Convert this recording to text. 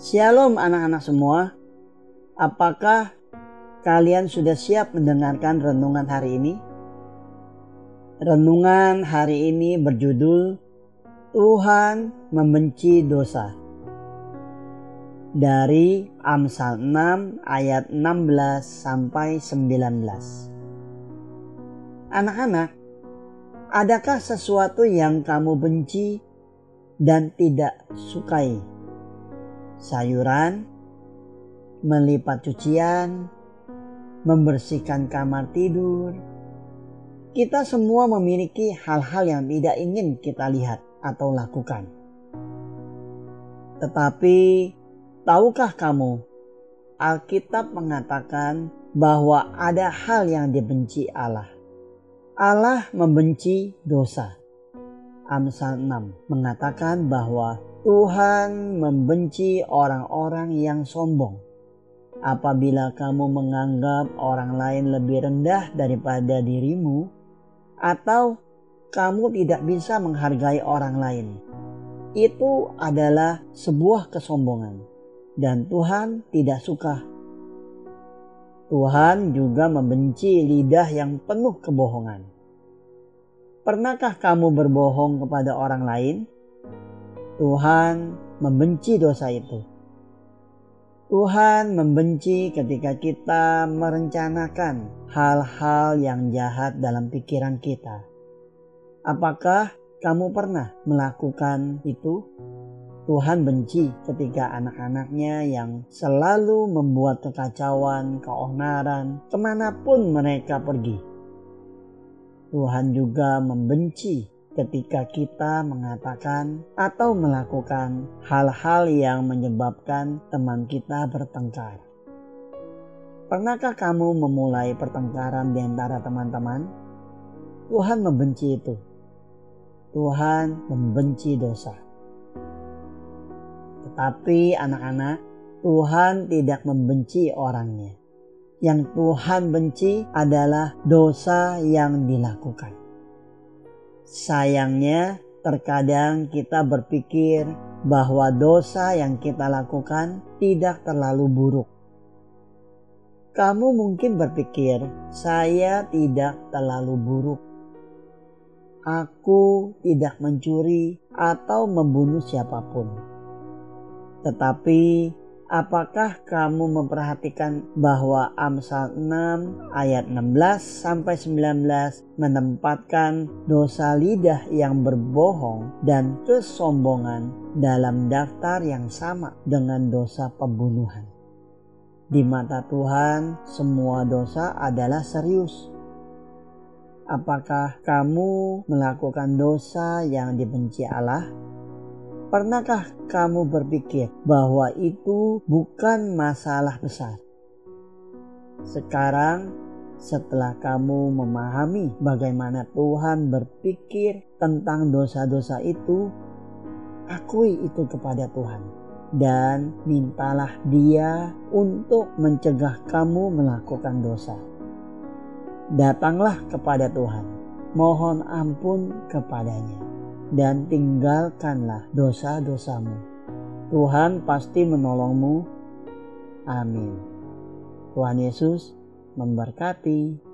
Shalom anak-anak semua. Apakah kalian sudah siap mendengarkan renungan hari ini? Renungan hari ini berjudul Tuhan membenci dosa. Dari Amsal 6 ayat 16 sampai 19. Anak-anak, adakah sesuatu yang kamu benci dan tidak sukai? Sayuran, melipat cucian, membersihkan kamar tidur. Kita semua memiliki hal-hal yang tidak ingin kita lihat atau lakukan. Tetapi, tahukah kamu, Alkitab mengatakan bahwa ada hal yang dibenci Allah. Allah membenci dosa. Amsal 6 mengatakan bahwa Tuhan membenci orang-orang yang sombong. Apabila kamu menganggap orang lain lebih rendah daripada dirimu, atau kamu tidak bisa menghargai orang lain, itu adalah sebuah kesombongan, dan Tuhan tidak suka. Tuhan juga membenci lidah yang penuh kebohongan. Pernahkah kamu berbohong kepada orang lain? Tuhan membenci dosa itu. Tuhan membenci ketika kita merencanakan hal-hal yang jahat dalam pikiran kita. Apakah kamu pernah melakukan itu? Tuhan benci ketika anak-anaknya yang selalu membuat kekacauan, keonaran, ke mana pun mereka pergi. Tuhan juga membenci ketika kita mengatakan atau melakukan hal-hal yang menyebabkan teman kita bertengkar. Pernahkah kamu memulai pertengkaran di antara teman-teman? Tuhan membenci itu. Tuhan membenci dosa. Tetapi anak-anak, Tuhan tidak membenci orangnya. Yang Tuhan benci adalah dosa yang dilakukan. Sayangnya, terkadang kita berpikir bahwa dosa yang kita lakukan tidak terlalu buruk. Kamu mungkin berpikir, "Saya tidak terlalu buruk. Aku tidak mencuri atau membunuh siapa pun." Tetapi Apakah kamu memperhatikan bahwa Amsal 6 ayat 16 sampai 19 menempatkan dosa lidah yang berbohong dan kesombongan dalam daftar yang sama dengan dosa pembunuhan? Di mata Tuhan, semua dosa adalah serius. Apakah kamu melakukan dosa yang dibenci Allah? Pernahkah kamu berpikir bahwa itu bukan masalah besar? Sekarang, setelah kamu memahami bagaimana Tuhan berpikir tentang dosa-dosa itu, akui itu kepada Tuhan dan mintalah Dia untuk mencegah kamu melakukan dosa. Datanglah kepada Tuhan, mohon ampun kepadanya dan tinggalkanlah dosa-dosamu. Tuhan pasti menolongmu. Amin. Tuhan Yesus memberkati.